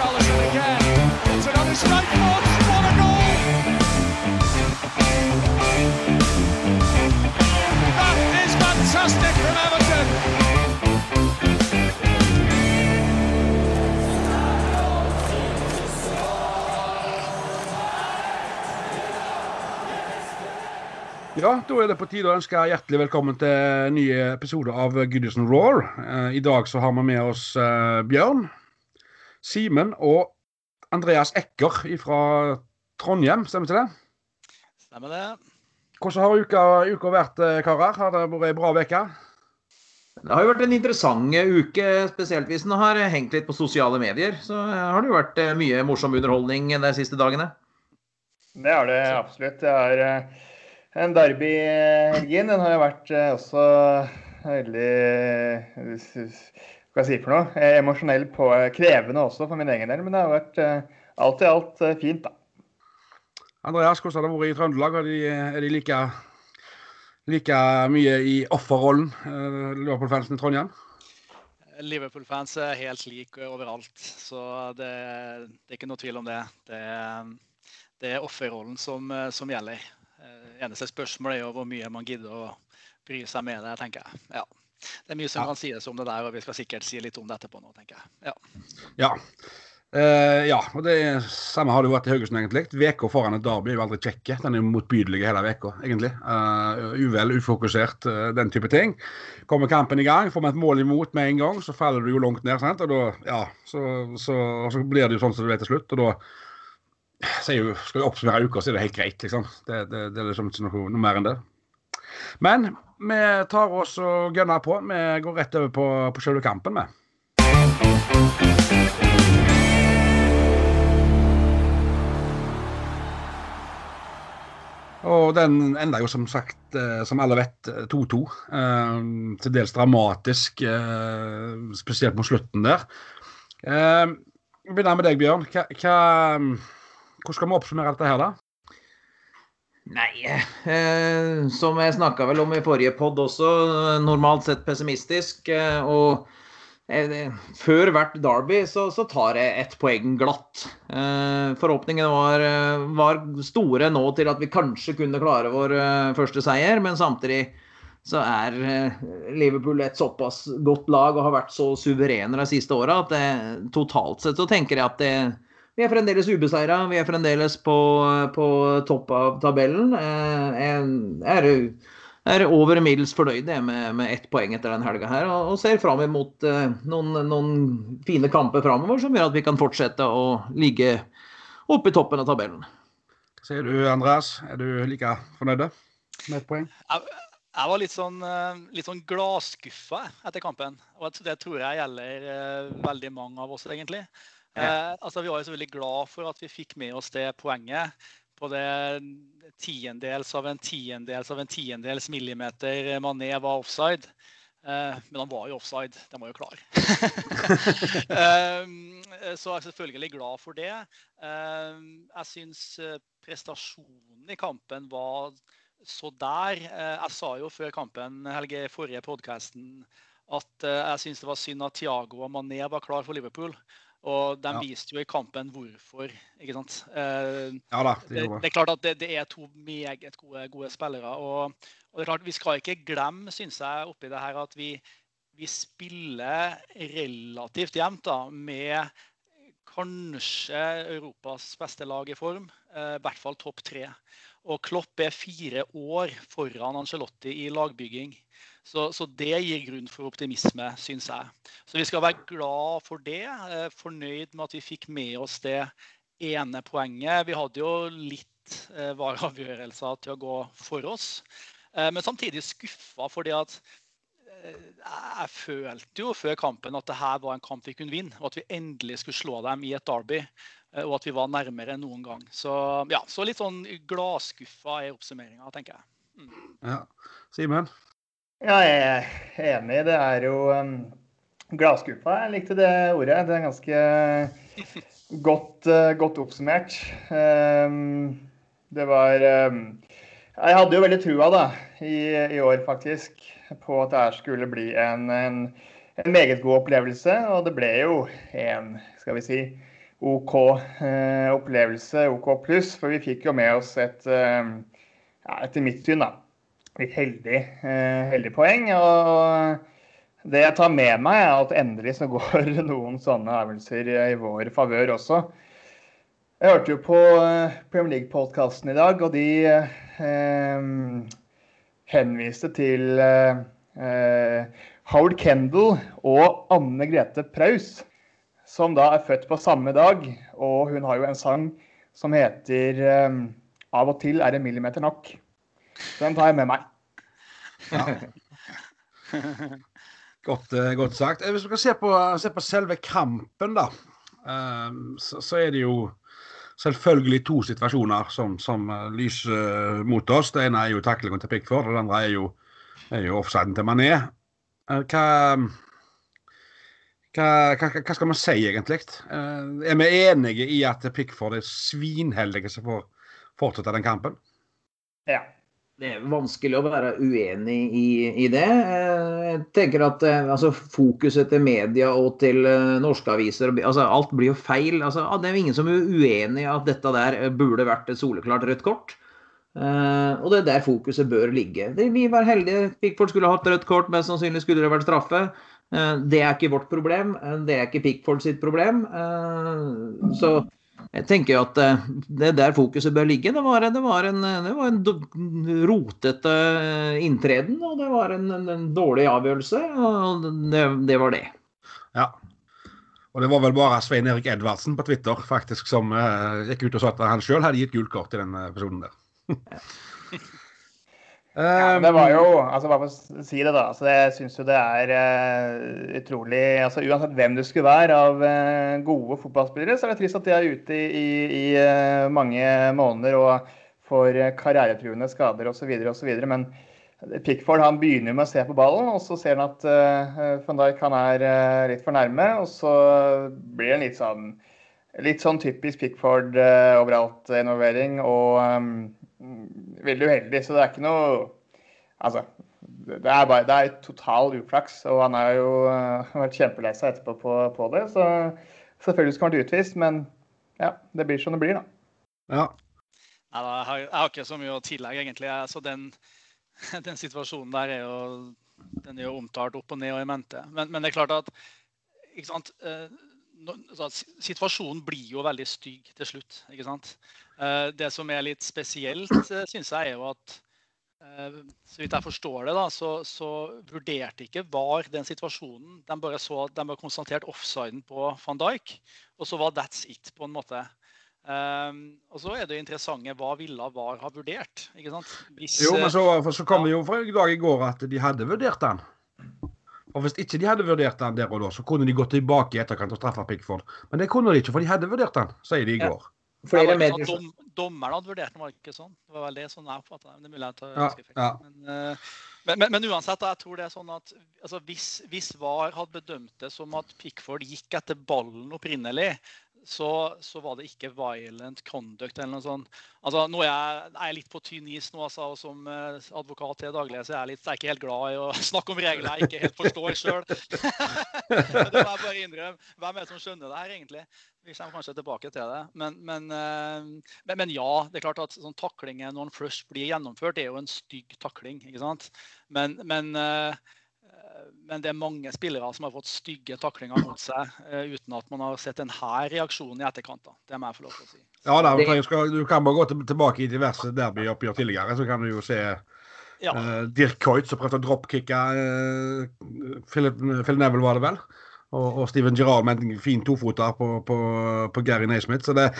Richarlison again. It's another strike force. What a goal! That is fantastic from Everton. Ja, Da er det på tide å ønske hjertelig velkommen til nye episoder av Goodison Roar. Eh, I dag så har vi med oss eh, Bjørn. Simen og Andreas Ekker fra Trondheim, stemmer ikke det? Stemmer det. Hvordan har uka, uka vært, eh, karer? Har det vært ei bra uke? Det har jo vært en interessant uke, spesielt hvis en har hengt litt på sosiale medier. Så har det jo vært mye morsom underholdning de siste dagene. Det har det absolutt. Det er en derby-helgen den har jo vært eh, også veldig Hva skal jeg si for noe? Eh, emosjonell på eh, krevende også for min egen del. Men det har vært alt i alt fint, da. Andreas, hvordan har det vært i Trøndelag? Er de, er de like, like, mye i offerrollen, Liverpool-fansen i Trondheim? Liverpool-fans er helt like overalt, så det, det, er ikke noe tvil om det. Det, det er offerrollen som, som gjelder. Eh, eneste spørsmål er jo hvor mye man gidder å bry seg med det, tenker jeg. Ja. Det er mye som ja. kan sies om det der, og vi skal sikkert si litt om det etterpå nå, tenker jeg. Ja. ja. Uh, ja, og det samme har det vært i Haugesund, egentlig. Uka foran et derby er jo aldri kjekke. Den er jo motbydelig hele uka, egentlig. Uh, uvel, ufokusert, uh, den type ting. Kommer kampen i gang, får vi et mål imot med en gang, så faller du jo langt ned. sant? Og da, ja, så, så, så blir det jo sånn som det vet til slutt. og da jo, skal vi oppsummere uka, så er det helt greit. liksom. Det, det, det er liksom ikke noe, noe, mer enn det. Men vi tar oss og gønner på. Vi går rett over på, på selve kampen, vi. Og den enda jo som sagt, eh, som alle vet, 2-2. Eh, til dels dramatisk, eh, spesielt mot slutten der. Vi begynner med deg, Bjørn. Hva, hva hvordan skal vi oppsummere dette her, da? Nei, eh, som jeg snakka vel om i forrige pod også, normalt sett pessimistisk. Eh, og eh, før hvert derby så, så, tar jeg ett poeng glatt. Eh, forhåpningene var, eh, var, store nå til at vi kanskje kunne klare vår eh, første seier, men samtidig så er Liverpool et såpass godt lag og har vært så suverene de siste åra at totalt sett så tenker jeg at det vi er fremdeles ubeseira. Vi er fremdeles på, på topp av tabellen. Eh, jeg er, er over middels fornøyd med, med ett poeng etter den helga her, og, ser fram mot uh, noen, noen, fine kamper framover som gjør at vi kan fortsette å ligge oppe i toppen av tabellen. Hva sier du, Andreas? Er du like fornøyd med ett poeng? Jeg var litt sånn, eh, litt sånn gladskuffa etter kampen. Og det tror jeg gjelder veldig mange av oss, egentlig. Eh, altså, vi var jo så veldig glad for at vi fikk med oss det poenget på det tiendels av en tiendels av en tiendels millimeter Mané var offside. Eh, men han var jo offside, den var jo klar. eh, så jeg er selvfølgelig glad for det. Jeg syns prestasjonen i kampen var så der. Jeg sa jo før kampen, Helge, forrige podkasten, at jeg syns det var synd at Thiago og Mané var klar for Liverpool. Og de ja. viste jo i kampen hvorfor. ikke sant? Eh, ja da, det, det, er klart at det, det er to meget gode, gode spillere. Og, og, det er klart, vi skal ikke glemme, syns jeg, oppi det her at vi, vi spiller relativt jevnt da, med kanskje Europas beste lag i form. Eh, I hvert fall topp tre. Og Klopp er fire år foran Angelotti i lagbygging. Så, så, det gir grunn for optimisme, syns jeg. Så vi skal være glad for det. Eh, fornøyd med at vi fikk med oss det ene poenget. Vi hadde jo litt eh, vareavgjørelser til å gå for oss. Eh, men samtidig skuffa fordi at jeg følte jo før kampen at dette var en kamp vi kunne vinne. Og at vi endelig skulle slå dem i et derby. Og at vi var nærmere enn noen gang. Så, ja, så litt sånn gladskuffa er oppsummeringa, tenker jeg. Mm. Ja. Simen? Ja, jeg er enig. Det er jo um, gladskuffa. Jeg likte det ordet. Det er ganske godt, uh, godt oppsummert. Um, det var um, Jeg hadde jo veldig trua da, i, i, år, faktisk, på at det her skulle bli en, en, en, meget god opplevelse. Og det ble jo en, skal vi si, OK uh, opplevelse, OK pluss. For vi fikk jo med oss et, uh, ja, etter mitt syn, da litt heldig, eh, heldig poeng. Og det jeg tar med meg, er at endelig så går noen sånne øvelser i vår favør også. Jeg hørte jo på eh, Premier League-podkasten i dag, og de eh, henviste til Howard Kendall og Anne Grete Preus, som da er født på samme dag. Og hun har jo en sang som heter 'Av og til er en millimeter nok'. Den tar jeg med meg. Godt, godt, sagt. Hvis vi skal se på, se på selve kampen, da, så, så, er det jo selvfølgelig to situasjoner som, som lyser mot oss. Det ene er jo taklingen til Pickford, og det andre er jo, jo offsiden til Mané. Hva, hva, hva, hva, skal man si, egentlig? Er vi enige i at Pickford er svinheldige som får fortsette den kampen? Ja. Det er vanskelig å være uenig i, i det. Jeg tenker at altså, Fokuset til media og til norske aviser altså, Alt blir jo feil. Altså, det er jo ingen som er uenig i at dette der burde vært et soleklart rødt kort. Og det er der fokuset bør ligge. Vi var heldige. Pickford skulle hatt rødt kort, mest sannsynlig skulle det vært straffe. Det er ikke vårt problem. Det er ikke Pickford sitt problem. så jeg tenker jo at det er der fokuset bør ligge. Det var, det var, en, det var en, rotete inntreden, og det var en, en dårlig avgjørelse. Og det, det, var det. Ja. Og det var vel bare Svein Erik Edvardsen på Twitter faktisk som gikk ut og sa at han sjøl hadde gitt gult kort i den episoden der ja, det var jo altså Bare for å si det, da. Altså, jeg syns jo det er uh, utrolig altså Uansett hvem du skulle være av uh, gode fotballspillere, så er det trist at de er ute i, i uh, mange måneder og får karrieretruende skader osv. osv. Men Pickford han begynner med å se på ballen, og så ser han at van Dijk han er litt for nærme. Og så blir det litt sånn, litt sånn typisk Pickford overalt-involvering. og um, veldig uheldig. Så det er ikke noe Altså, det er, bare, det er total uflaks. Og han har jo uh, vært kjempelei seg etterpå på, på, det. Så selvfølgelig skal han vært utvist, men ja, det blir som det blir, da. Ja. Nei, jeg, har, jeg, har, ikke så mye å tillegge, egentlig. Altså, den, den, situasjonen der er jo, den er jo omtalt opp og ned og i mente. Men, men det er klart at ikke sant? Altså, situasjonen blir jo veldig stygg til slutt. ikke sant? Eh, det som er litt spesielt, eh, syns jeg, er jo at eh, så vidt jeg forstår det, da, så, så vurderte ikke VAR den situasjonen. De bare, så, de bare konstatert offsiden på van Dijk, og så var that's it, på en måte. Um, og så er det interessante hva ville VAR ha vurdert? ikke sant? Hvis, jo, men så, så kom det jo fra i dag i går at de hadde vurdert den. Og Hvis ikke de hadde vurdert den der og da, så kunne de gått tilbake i etterkant og straffa Pickford. Men det kunne de ikke, for de hadde vurdert den, sier de i går. Ja. Flere medier... Sånn, dom, dommeren hadde vurdert den, var ikke sånn? Det var vel det sånn jeg oppfatta det. er mulig jeg tar ja, ja. Men, uh, men, men, men, uansett, jeg tror det er sånn at altså, hvis, hvis VAR hadde bedømt det som at Pickford gikk etter ballen opprinnelig, så, så, var det ikke violent conduct eller noe sånt. Altså, nå er jeg, er litt på tynn is nå, altså, og som eh, advokat til daglig så er jeg, litt, jeg er ikke helt glad i å snakke om regler jeg ikke helt forstår sjøl. det må jeg bare innrømme. Hvem er det som skjønner det her, egentlig? Vi kommer kanskje tilbake til det. Men, men, uh, men, men ja, det er klart at sånn taklinger når en først blir gjennomført, det er jo en stygg takling. ikke sant? Men, uh, men det er mange spillere som har fått stygge taklinger mot seg uh, uten at man har sett denne reaksjonen i etterkant. Da. Det må jeg få lov til å si. Ja, da, skal, Du kan bare gå tilbake i diverse derbyoppgjør tidligere, så kan du jo se ja. uh, Dirk Coit som prøvde å dropkicke uh, Philip, Phil Neville, var det vel? Og, og Steven Gerrard med en fin tofoter på, på, på Gary Naismith. Så det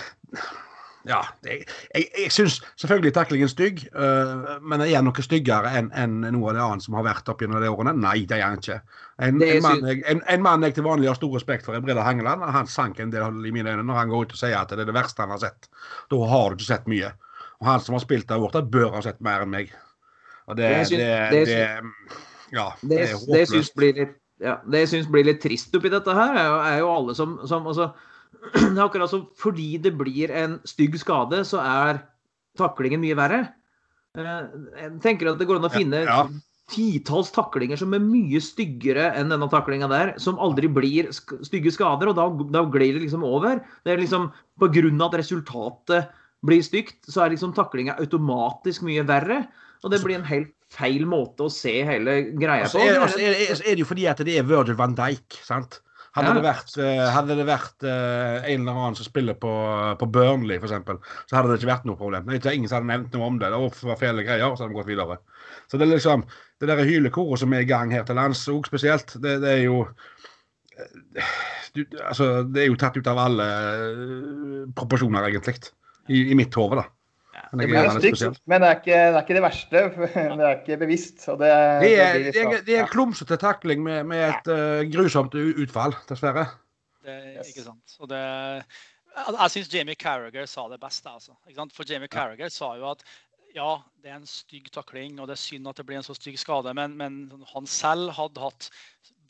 ja, jeg, jeg, jeg syns selvfølgelig taklingen er stygg, uh, men er noe styggere enn en noe av det annet som har vært opp gjennom de årene? Nei, det er han ikke. En, en, mann jeg, en, en, mann jeg, til vanlig har stor respekt for, er Breda Hangeland. Han sank en del i mine øyne når han går ut og sier at det er det verste han har sett. Da har du ikke sett mye. Og han som har spilt der borte, bør ha sett mer enn meg. Og det, det, det, det, ja, det, er håpløst. Det syns blir, ja, blir litt trist oppi dette her, er jo, er jo alle som, som altså, det er akkurat som fordi det blir en stygg skade, så er taklingen mye verre. Eh, jeg tenker at det går an å finne ja, ja. titalls taklinger som er mye styggere enn denne taklinga der, som aldri blir stygge skader, og da, da glir det liksom over. Det er liksom På grunn av at resultatet blir stygt, så er liksom taklinga automatisk mye verre. Og det blir en helt feil måte å se hele greia på. Altså, er, altså, er, er, er, det jo fordi at det er Virgil van Dijk, sant? Hadde Ja. det vært, eh, hadde det vært eh, en eller annen som spiller på, på Burnley, f.eks., så hadde det ikke vært noe problem. Det er ingen som hadde nevnt noe om det. Det var fæle greier, så hadde vi gått videre. Så det er liksom, det der hylekoret som er i gang her til lands, òg spesielt, det, det er jo eh, du, altså, Det er jo tatt ut av alle eh, proporsjoner, egentlig. I, i mitt hode, da. Men Det jeg er stygt, men det er, ikke, det er ikke det verste. Det er ikke bevisst. Og det, Det er, det er, sånn- det er en klumsete takling med, med et uh, grusomt utfall, dessverre. Det, er Ikke sant. Og det, jeg jeg syns Jamie Carragher sa det best. Altså. For Jamie Carragher sa jo at ja, det er en stygg takling, og det er synd at det blir en så stygg skade, men, men han selv hadde hatt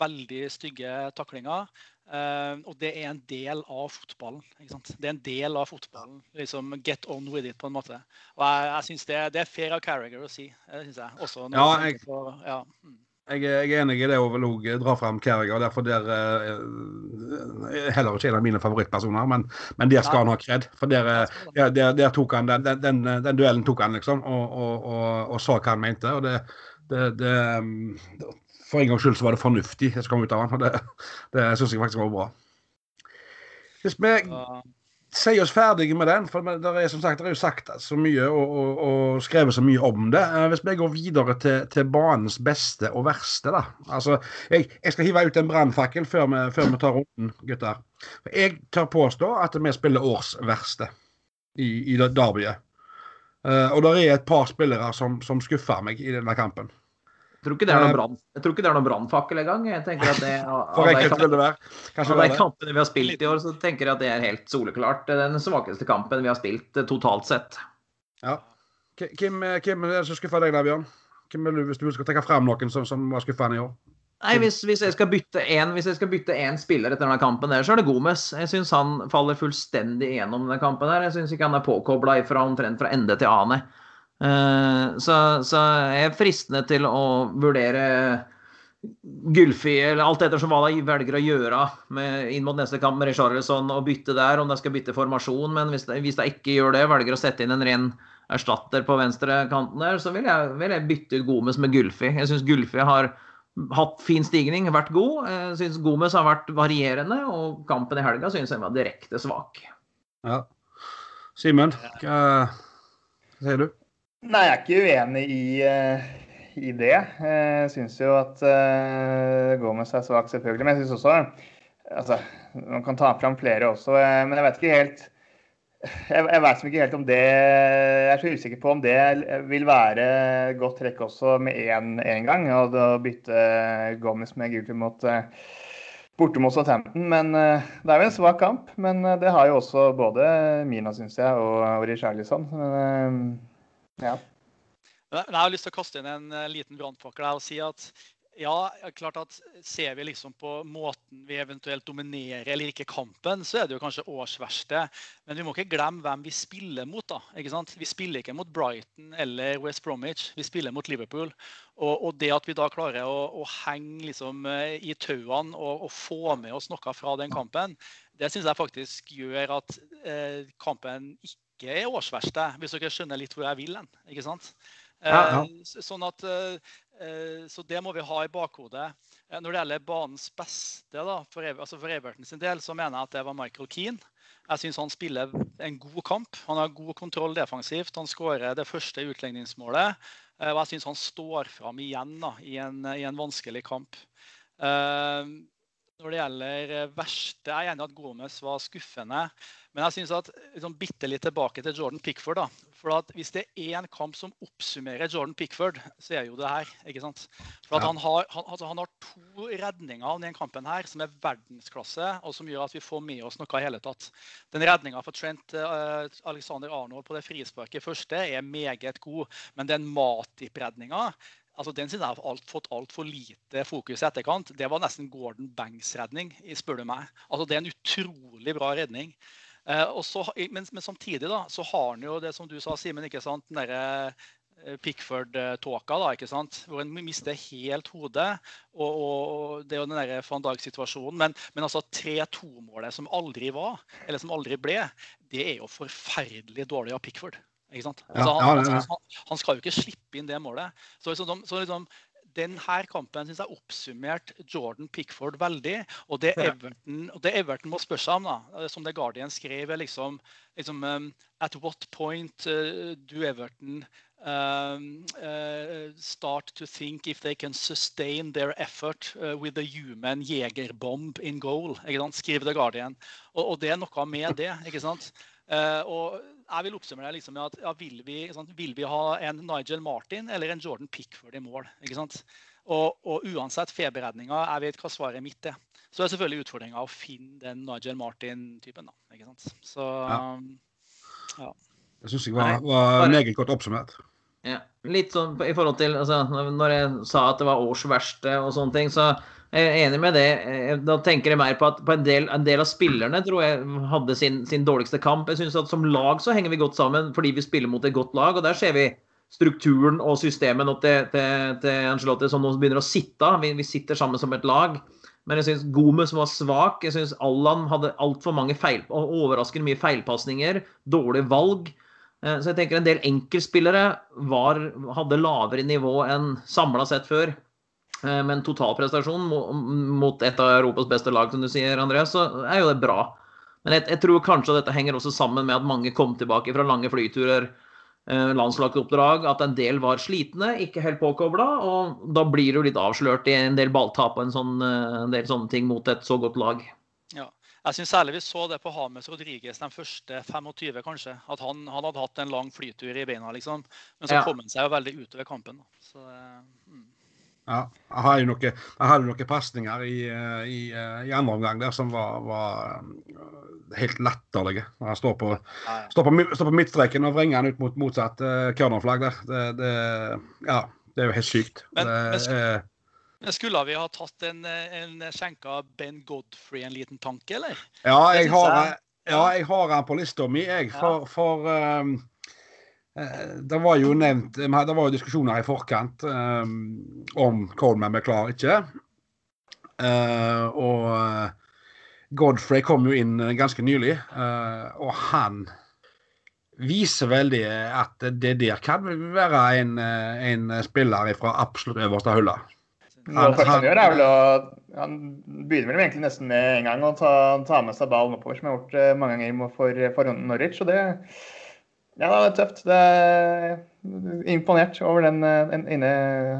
veldig stygge taklinger. Eh, og det er en del av fotballen. Ikke sant? Det er en del av fotballen. liksom Get on with it, på en måte. Og jeg, jeg synes det, det er fair av Carragher å si. Det synes jeg. Også Ja, jeg- på, ja. mm. Jeg, jeg er enig i det og vil òg dra fram Carriager. Derfor der eh, Heller ikke en av mine favorittpersoner, men, men der skal han ha kred. For der, eh, der, der, der tok han den, den, den, den duellen tok han, liksom, og, og, og, og sa hva han mente. og det, det, det For en gangs skyld så var det fornuftig det som kom ut av den. det, det syns jeg faktisk var bra. Hvis vi sier oss ferdige med den, for det er som sagt det er jo sagt så mye og, og, og skrevet så mye om det. Eh, Hvis vi går videre til, til banens beste og verste, da. Altså, jeg, jeg skal hive ut en brannfakkel før, vi- før vi tar runden, gutter. Jeg tør påstå at vi spiller års verste i, i derbyet. Uh, og det er et par spillere som, som skuffer meg i denne kampen. Jeg tror ikke det er noen brann- jeg tror ikke det er noen brannfakkel engang. Jeg tenker at det, av de det. Av de er kampene vi har spilt i år, så tenker jeg at det er helt soleklart den svakeste kampen vi har spilt eh, totalt sett. Ja. Hvem, eh, hvem er det som skuffer deg der, Bjørn? Hvem vil du, hvis du skal trekke frem noen som, som var skuffende i år? Nei, hvis, hvis jeg skal bytte en, hvis jeg skal bytte én spiller etter denne kampen, der, så er det Gomez. Jeg syns han faller fullstendig igjennom denne kampen. her. Jeg syns ikke han er påkobla fra omtrent fra ende til ane. Eh, så, så jeg er fristende til å vurdere Gylfi, eller alt etter som hva de velger å gjøre med, inn mot neste kamp med Richarlison og bytte der, om de skal bytte formasjon. Men hvis de, hvis de ikke gjør det, velger å sette inn en ren erstatter på venstre kanten der, så vil jeg, vil jeg bytte ut Gomez med Gylfi. Jeg syns Gylfi har hatt fin stigning, vært god. Jeg syns Gomez har vært varierende, og kampen i helga syns jeg var direkte svak. Ja. Simen, hva sier du? Nei, jeg er ikke uenig i, eh, i det. Jeg syns jo at uh, Gomez er svak, selvfølgelig. Men jeg syns også altså, Man kan ta fram flere også, eh, men jeg vet ikke helt jeg, jeg vet ikke helt om det Jeg er så usikker på om det vil være godt trekk også med én gang. Og da bytte Gomez med Gulfi mot eh, borte mot Southampton. Men eh, det er jo en svak kamp. Men eh, det har jo også både Mina, syns jeg, og, Richarlison. Men, eh, ja. Jeg har lyst til å kaste inn en eh, liten brannfakkel og si at ja, klart at ser vi liksom på måten vi eventuelt dominerer eller ikke kampen, så er det jo kanskje årsverste. Men vi må ikke glemme hvem vi spiller mot. da, ikke sant? Vi spiller ikke mot Brighton eller West Bromwich, vi spiller mot Liverpool. Og, og det at vi da klarer å, å henge liksom eh, i tauene og, og få med oss noe fra den kampen, det syns jeg faktisk gjør at eh, kampen ikke er årsverste, hvis dere skjønner litt hvor jeg vil hen. ikke sant? Ja, ja. Eh, Sånn at, eh, eh, så det må vi ha i bakhodet. Når det gjelder banens beste da, for, altså for Everton sin del, så mener jeg at det var Michael Keane. Jeg syns han spiller en god kamp. Han har god kontroll defensivt. Han skårer det første utligningsmålet. Og jeg syns han står fram igjen da, i, en, i en vanskelig kamp. Når det gjelder eh, verste Jeg er enig at Gomez var skuffende. Men jeg synes at liksom, bitte litt tilbake til Jordan Pickford. da, for at Hvis det er en kamp som oppsummerer Jordan Pickford, så er jo det her. ikke sant? For at Ja. han, har, han, altså, han har to redninger i denne kampen her som er verdensklasse, og som gjør at vi får med oss noe i hele tatt. Den redninga for Trent uh, Alexander Arnold på det frisparket første er meget god, men den Matip-redninga altså Den siden har alt, fått altfor lite fokus i etterkant. Det var nesten Gordon Banks redning, spør du meg. Altså Det er en utrolig bra redning. Eh, så, men, men samtidig da, så har han jo det som du sa, Simen, ikke sant, den derre eh, Pickford-tåka, da, ikke sant? hvor en mister helt hodet. Og, og Det er jo den der van Dijk-situasjonen. Men, men altså 3-2-målet som aldri var, eller som aldri ble, det er jo forferdelig dårlig av Pickford. Altså, han, det. han, skal jo ikke slippe inn det målet. Så, så, så liksom, denne kampen synes jeg oppsummerte Jordan Pickford veldig. Og det Everton, og det Everton må spørre seg om, da, som The Guardian skrev, liksom, liksom um, At what point uh, do Everton um, uh, start to think if they can sustain their effort uh, with a human jegerbomb in goal? Skriver The Guardian. Og, og det er noe med det. ikke sant? Og jeg vil oppsummere det liksom med at ja, vil, vi, sant, vil, vi, ha en Nigel Martin eller en Jordan Pickford i mål? ikke sant? Og, og uansett feberredninga, jeg vet hva svaret mitt er. Så er selvfølgelig utfordringa å finne den Nigel Martin-typen. da, ikke sant? Så ja. ja. Det syns jeg var, var meget godt oppsummert. Ja, Litt sånn i forhold til altså, Når jeg sa at det var årsverste og sånne ting, så enig med det. Eh, da tenker jeg mer på at på en, del, en del av spillerne tror jeg hadde sin, sin dårligste kamp. Jeg synes at Som lag så henger vi godt sammen fordi vi spiller mot et godt lag. og Der ser vi strukturen og systemet nå til, til, til Angelotti som nå begynner å sitte. Vi, vi sitter sammen som et lag. Men jeg syns Gomez var svak. Jeg syns Allan hadde altfor mange feil, overraskende mye feilpasninger. Dårlig valg. Eh, så jeg tenker en del enkeltspillere hadde lavere nivå enn samla sett før. Eh, med en totalprestasjon mot et av Europas beste lag, som du sier, Andreas, så er jo det bra. Men jeg, jeg tror kanskje dette henger også sammen med at mange kom tilbake fra lange flyturer, eh, landslagsoppdrag, at en del var slitne, ikke helt påkobla. Og da blir du litt avslørt i en del balltap og en, sånn, eh, en del sånne ting mot et så godt lag. Ja. Jeg synes særlig vi så det på Hames Rodriguez de første 25, kanskje. At han, han hadde hatt en lang flytur i beina, liksom. Men så ja. kom han seg jo veldig utover kampen. Så, mm. Ja, jeg har jo noen, noen pasninger i, eh, i, eh, i, andre omgang der som var, var eh, helt latterlige. Han står på, står på, står på midtstreken og vrenger han ut mot motsatt uh, cornerflagg der. Det, det, ja, det er jo helt sykt. Men, det, men skulle vi ha tatt en, en skjenka Ben Godfrey en liten tanke, eller? Ja, jeg har, jeg, ja, jeg har han på lista mi, jeg. For, for um, det var jo nevnt Det var jo diskusjoner i forkant um, om Coleman ble klar ikke. Uh, og Godfrey kom jo inn ganske nylig, uh, og han viser veldig at det der kan være en, en spiller fra absolutt øverste hylle. Han, han, å, han begynner vel egentlig nesten med en gang å ta, ta med seg ballen oppover, som jeg har gjort mange ganger for, for Norwich. og det ja, det er tøft. Det er imponert over den, den inne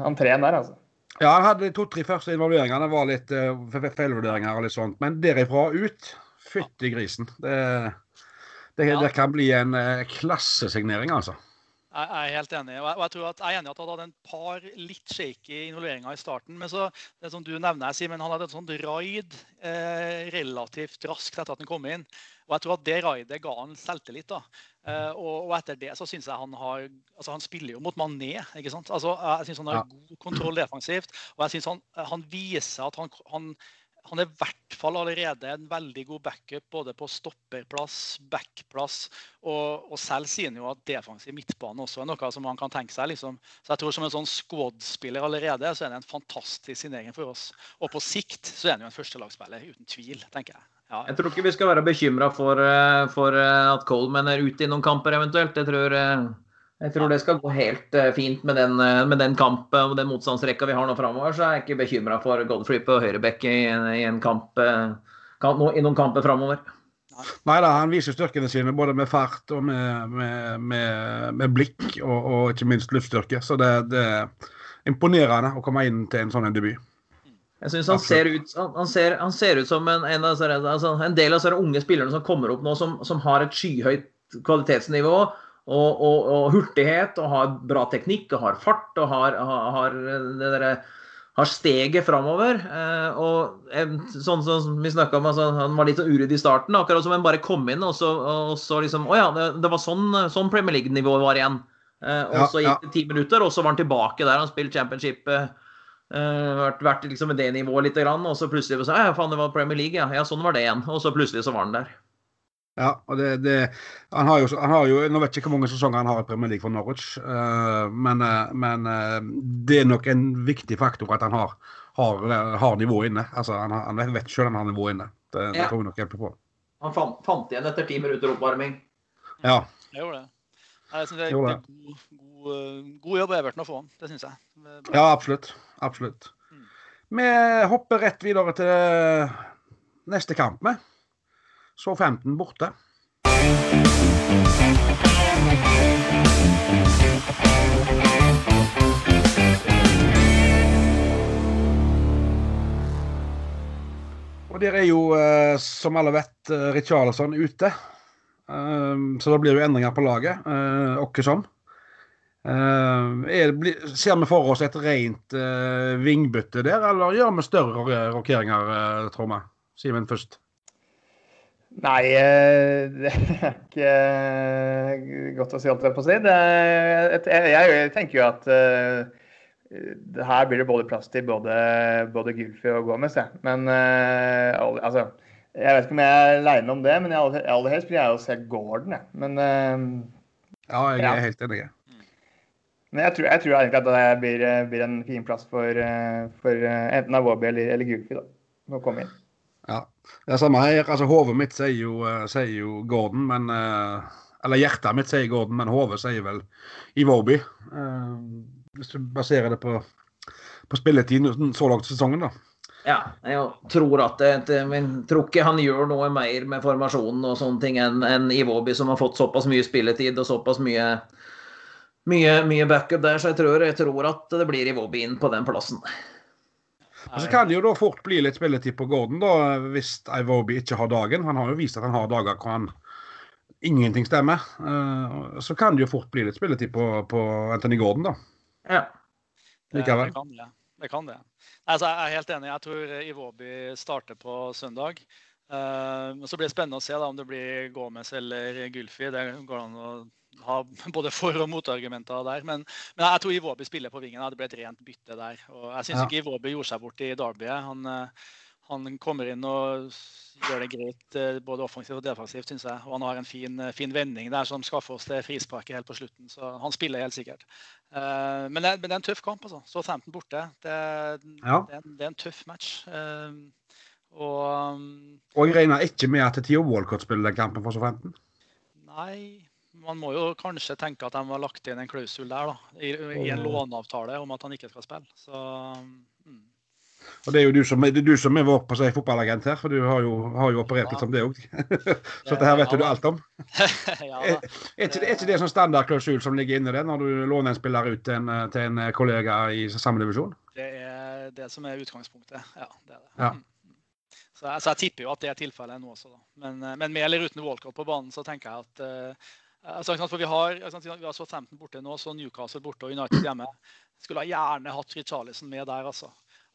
entreen der, altså. Ja, han hadde de to-tre første involveringene. Det var litt uh, feilvurderinger og litt sånt. Men derifra ut, fytti grisen. Det, det, ja. det, kan bli en uh, klassesignering, altså. Jeg er helt enig. og jeg, tror at jeg er enig at han hadde en par litt shaky involveringer i starten. Men så, det som du nevner, Simen, han hadde et sånt raid eh, relativt raskt etter at han kom inn. Og jeg tror at det raidet ga han selvtillit. da. Uh, og, og, etter det så syns jeg han har altså Han spiller jo mot Mané. ikke sant? Altså, jeg syns han har god kontroll defensivt. Og jeg syns han, han, viser at han, han, han er i hvert fall allerede en veldig god backup både på stopperplass, backplass, og, og selv sier han jo at defensiv midtbane også er noe som han kan tenke seg. liksom. Så jeg tror som en sånn squad-spiller allerede så er det en fantastisk signering for oss. Og på sikt så er han jo en førstelagsspiller, uten tvil, tenker jeg. Ja, jeg tror ikke vi skal være bekymra for, eh, for, eh, at Coleman er ute i noen kamper eventuelt. Jeg tror, eh, jeg tror det skal gå helt fint med den, med den kampen og den motstandsrekka vi har nå framover. Så er jeg ikke bekymra for Godfrey på høyrebekk i, i, en kamp, kamp, i noen kamper framover. Nei da, han viser styrkene sine både med fart og med, med, med, med blikk, og, og, ikke minst luftstyrke. Så det, det, er imponerende å komme inn til en sånn debut. Jeg synes han ser, ut, han, ser, han ser ut som en, en, altså, en del av de unge spillerne som kommer opp nå, som, som har et skyhøyt kvalitetsnivå og, og, og, hurtighet, og har bra teknikk og har fart og har, har, der, har steget framover. Eh, og sånn som vi snakka om, altså, han var litt uryddig i starten, akkurat som han bare kom inn og så, og så liksom Å ja, det, det, var sånn, sånn Premier League-nivået var igjen. Eh, og så gikk det ti minutter, og så var han tilbake der. Han spilte championship. Eh, Uh, vært, vært liksom med det nivået litt, og så plutselig så, ja, faen, det var Premier League, ja. ja. Sånn var det igjen. Og så plutselig så var han der. Ja, og det, det han, har jo, han har jo Nå vet jeg ikke hvor mange sesonger han har i Premier League for Norwich, uh, men, uh, men det er nok en viktig faktor at han har, har, har nivået inne. Altså, han, han vet sjøl han har nivået inne. Det, ja. det tror jeg nok hjelper på. Han fant, fant, igjen etter ti minutter oppvarming. Ja. Jeg gjorde det. Jeg synes det er, det god, god, god jobb av Everton å få han. Det syns jeg. Ja, absolutt. Absolutt. Mm. Vi hopper rett videre til neste kamp vi. Så 15 borte. Og der er jo, eh, som alle vet, eh, Richarlison ute. Så da blir det jo endringer på laget, åkke som. Uh, er, ser vi for oss et rent uh, vingbytte der, eller gjør vi større rokeringer, uh, tror vi? Simen først. Nei, eh, det er ikke eh, godt å si alt det på å si. Jeg, tenker jo at eh, her blir det både plass til både, både Gylfi og Gomez. jeg. Men eh, altså Jeg vet ikke om jeg er aleine om det, men aller aller helst vil jeg jo se Gordon. Jeg. Men, eh, Ja, jeg Ja. er helt enig. Men jeg, tror, jeg tror egentlig at det blir, eh, blir en fin plass for, eh, for eh, enten Awobi eller, eller Gylfi da, å komme inn. Ja. Det er samme her. altså Hodet mitt sier jo, sier jo Gordon, men Eller hjertet mitt sier Gordon, men hodet sier vel Iwobi. Hvis du baserer det på, på spilletiden så langt i sesongen, da. Ja, jeg tror at det, det, men tror ikke han gjør noe mer med formasjonen og sånne ting enn en Iwobi, som har fått såpass mye spilletid og såpass mye mye, mye backup der, så jeg tror, jeg tror at det blir Iwobi inn på den plassen. Og så kan det jo da fort bli litt spilletid på Gordon, da, hvis Iwobi ikke har dagen. Han har jo vist at han har dager hvor han ingenting stemmer. Eh, så kan det jo fort bli litt spilletid på, på Anthony Gordon, da. Ja. Det, Likevel. det kan det. det, kan det. Altså, jeg er helt enig. Jeg tror Iwobi starter på søndag. Eh, men så blir det spennende å se da, om det blir Gomez eller Gulfi. Det går an å ha både for- og motargumenter der. Men, men jeg tror Iwobi spiller på vingen. da. Det ble et rent bytte der. Og jeg syns Ja. ikke Iwobi gjorde seg bort i Derby. Han, eh, han kommer inn og gjør det greit eh, både offensivt og defensivt, syns jeg. Og han har en fin, fin vending der som skaffer oss det frisparket helt på slutten. Så han spiller helt sikkert. Men, det, men det er en tøff kamp, altså. Så 15 borte. Det, Ja. det, er, en, det er en tøff match. Og um, Og jeg regner ikke med at Theo Walcott spiller den kampen for 2015? nei man må jo kanskje tenke at de har lagt inn en klausul der, da. I, i en låneavtale om at han ikke skal spille. Så mm. Og det er jo du som, det er du som er vår på seg, fotballagent her, for du har jo, har jo operert litt som det òg. så dette her vet ja, du alt om. ja, Er, er ikke, er ikke det sånn standardklausul som ligger inni det, når du låner en spiller ut til en, til en kollega i samme divisjon? Det er det som er utgangspunktet. Ja, det er det. Ja. Så, jeg- så jeg tipper jo at det er tilfellet nå også, da. Men, eh, men med eller uten Walcott på banen, så tenker jeg at uh, altså, for Vi har, altså, vi har Southampton borte nå, så Newcastle borte og United hjemme. Skulle ha gjerne hatt Richarlison med der, altså.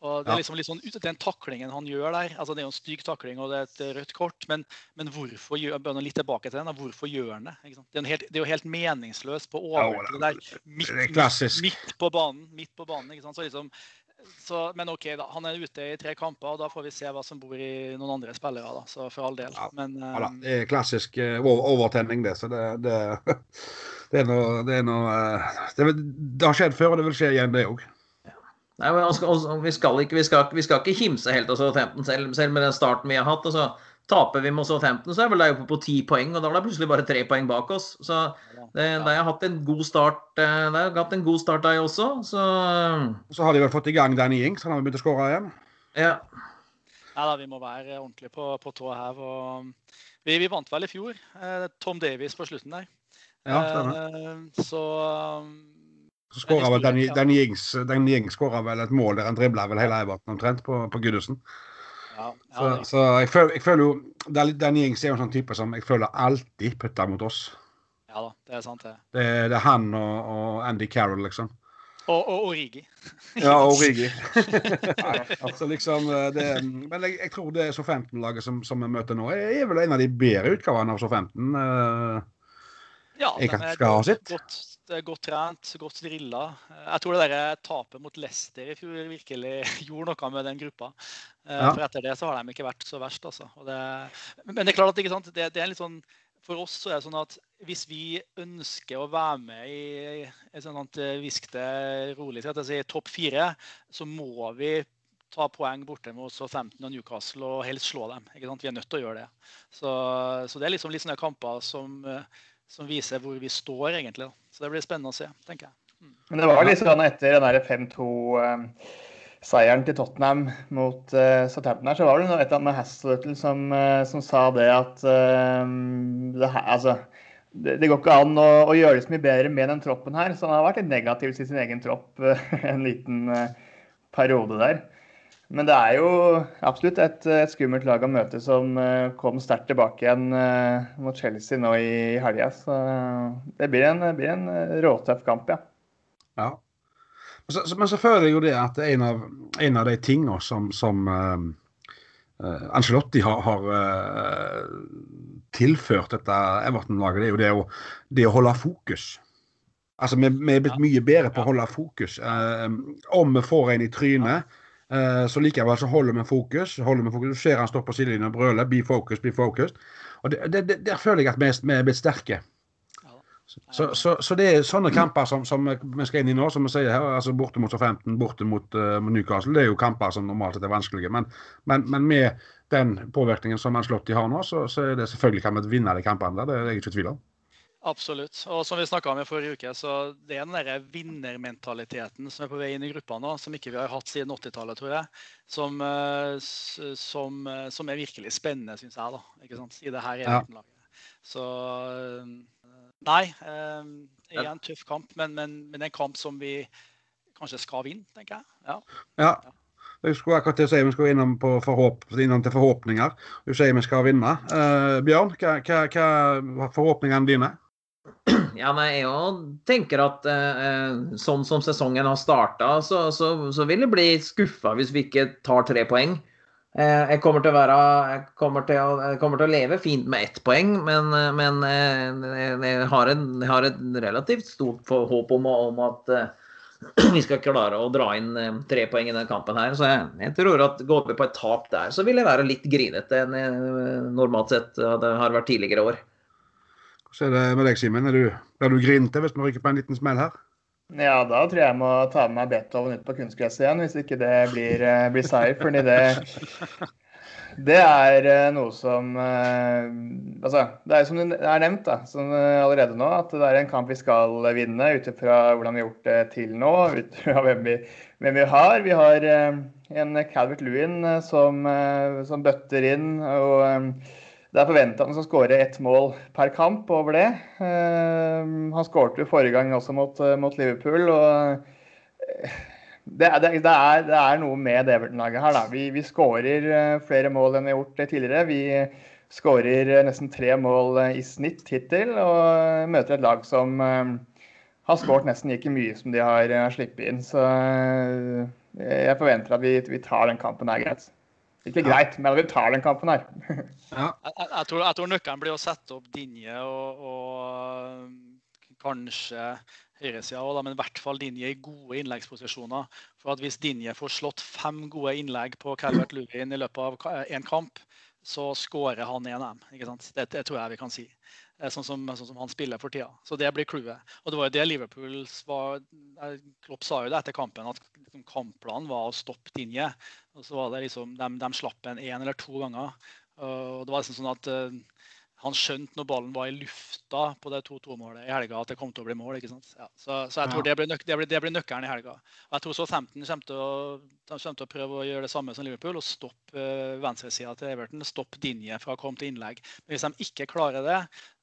Og det er liksom litt sånn, Den taklingen han gjør der altså Det er jo en stygg takling og det er et rødt kort, men, men hvorfor gjør bør litt tilbake til den, da, hvorfor gjør han det? Det, er helt, det er jo helt meningsløst på overtid der. Midt, det er midt på banen. midt på banen, ikke sant? Så liksom, så, men OK, da. Han er ute i tre kamper, og da får vi se hva som bor i noen andre spillere. da, så For all del. Ja, Men Ja, eh, det er klassisk uh, overtenning, det. Så det, det, det er noe, det, er noe uh, det, det har skjedd før, og det vil skje igjen, det òg. Nei, men altså, altså, vi, skal ikke, vi, skal, vi skal ikke himse helt av Southampton, selv, selv med den starten vi har hatt. Altså, taper vi mot Southampton, så er vel de oppe på ti poeng, og da var det plutselig bare tre poeng bak oss. Så det, de har hatt en god start, eh, de har hatt en god start, de også. Så Så har de vel fått i gang Danny Ings, han har begynt å skåre igjen. ja. ja da, vi må være ordentlig på, på tå her. og vi, vi vant vel i fjor. Eh, Tom Davies på slutten der. Ja, stemmer. Eh, så um, Så skåra vel Danny, Ings, Danny Ings vel et mål der han dribla vel hele Everton omtrent på, på Goodison. Ja, Så, ja, så jeg, føler, jeg føler jo Dan- den Ings er jo en sånn type som jeg føler alltid putter mot oss. ja da, det er sant, det. Det, er- det er han og, og Andy Carroll, liksom. Og, og Origi. Ja, og Rigi. altså, liksom eh, det, Men jeg, jeg tror det SO15-laget som, som vi møter nå, er, er vel en av de bedre utgavene av SO15. Uh, Ja, Jeg kan- er skal ha sitt. godt, er godt trent, godt drilla. Jeg tror det der tapet mot Leicester i fjor virkelig gjorde noe med den gruppa. Eh, Ja. For etter det så har de ikke vært så verst, altså. Det, men det er klart at? Det, det er litt sånn for oss så er det sånn at hvis vi ønsker å være med i et sånt eh, hvisk det rolig jeg sier topp fire, så må vi ta poeng borte mot Southampton og Newcastle og helst slå dem. Vi er nødt til å gjøre det. Så, så det er liksom litt sånne kamper som, eh, som viser hvor vi står, egentlig. Så det blir spennende å se, tenker jeg. Mm. Men det var litt sånn etter den 5-2-seieren til Tottenham mot uh, Southampton her, så var det et eller annet med Hasseltl som, uh, som, sa det at uh, det, altså, det, det, går ikke an å, å, gjøre det så mye bedre med den troppen her. Så han har vært litt negativ til sin egen tropp en liten periode der. Men det er jo absolutt et, et, skummelt lag å møte som uh, kom sterkt tilbake igjen uh, mot Chelsea nå i, helga. Så det blir en, blir en eh, råtøff kamp, ja. ja. Så, men så føler jeg jo det at en av, en av de tingene som, som uh, Angelotti har, har tilført dette Everton-laget, det er jo det å, det å holde fokus. Altså, vi, vi, er blitt mye bedre på å holde fokus. om vi får en i trynet Eh, så likevel så holder vi fokus. holder vi fokus. Du ser han står på sidelinjen og brøler 'be focused, be focused'. Og det, det, Der føler jeg at vi er blitt sterke. Så, så, så, det er sånne kamper som, som, vi skal inn i nå, som vi sier her, altså borte mot 15, borte mot, uh, Newcastle, det er jo kamper som normalt sett er vanskelige. Men, men, men med den påvirkningen som Ancelotti har nå, så, så er det selvfølgelig kan vi vinne de kampene der. Det er jeg ikke i tvil om. Absolutt. Og som vi snakka om i forrige uke, så det er den der vinnermentaliteten som er på vei inn i gruppa nå, som ikke vi har hatt siden 80-tallet, tror jeg, som, eh, som, eh, som, er virkelig spennende, syns jeg, da, ikke sant? i det her ja. Så eh, Nei. Det er en tøff kamp, men, men, men en kamp som vi kanskje skal vinne, tenker jeg. Ja. ja. Jeg skulle akkurat til å si vi skal innom, på forhåp, innom til forhåpninger. Du sier vi skal vinne. Uh, Bjørn, hva, hva, hva er forhåpningene dine? Ja, nei, jeg tenker at eh, sånn som sesongen har starta, så, så, så, vil jeg bli skuffa hvis vi ikke tar tre poeng. Eh, jeg, kommer være, jeg, kommer å, jeg, kommer til å leve fint med ett poeng, men, men eh, jeg, har jeg, har et relativt stort håp om, om at eh, vi skal klare å dra inn eh, tre poeng i denne kampen. her, så jeg, tror at Går vi på et tap der, så vil jeg være litt grinete enn normalt sett det har vært tidligere år. Så er det med deg, Simen. Blir du, du grinete hvis vi ryker på en liten smell her? Ja, da tror jeg jeg må ta med meg Beethoven ut på kunstgresset igjen, hvis ikke det blir, eh, blir seier. Fordi det, det er eh, noe som eh, Altså, det er som det er nevnt da, som allerede nå, at det er en kamp vi skal vinne ut ifra hvordan vi har gjort det til nå, ut fra hvem vi, hvem vi har. Vi har en Calvert Lewin som, som bøtter inn. og det er forventa han skal skåre ett mål per kamp over det. Uh, han skårte jo forrige gang også mot, uh, mot Liverpool. og uh, det, det, det, er, det, er, noe med Everton-laget her. Da. Vi, vi skårer flere mål enn vi har gjort tidligere. Vi skårer nesten tre mål i snitt hittil, og møter et lag som har skåret nesten like mye som de har sluppet inn. Så jeg forventer at vi, vi tar den kampen her greit. Ikke greit, men vi tar den kampen her. ja. jeg, jeg, tror, jeg, tror, nøkkelen blir å sette opp Dinje og, og kanskje høyresida òg, men i hvert fall Dinje i gode innleggsposisjoner. For at Hvis Dinje får slått fem gode innlegg på Calvert Lewin i løpet av en kamp, så skårer han en ikke sant? Det, det tror jeg vi kan si. Eh, sånn som, sånn som, han spiller for tida. Så det blir clouet. Og det var jo det Liverpool var eh, Klopp sa jo det etter kampen, at liksom, kampplanen var å stoppe Dinje. Og så var det liksom, de, de slapp en én eller to ganger. Og det var liksom sånn at uh, han skjønte når ballen var i lufta på det 2-2-målet i helga, at det kom til å bli mål. ikke sant? Ja, så, så, jeg tror ja. det, blir nøk det, blir, det, blir nøkkelen i helga. Og jeg tror så 15 kommer til, å, kommer til å prøve å gjøre det samme som Liverpool og stoppe uh, venstresida til Everton. Stoppe Dinje fra å komme til innlegg. Men hvis de ikke klarer det,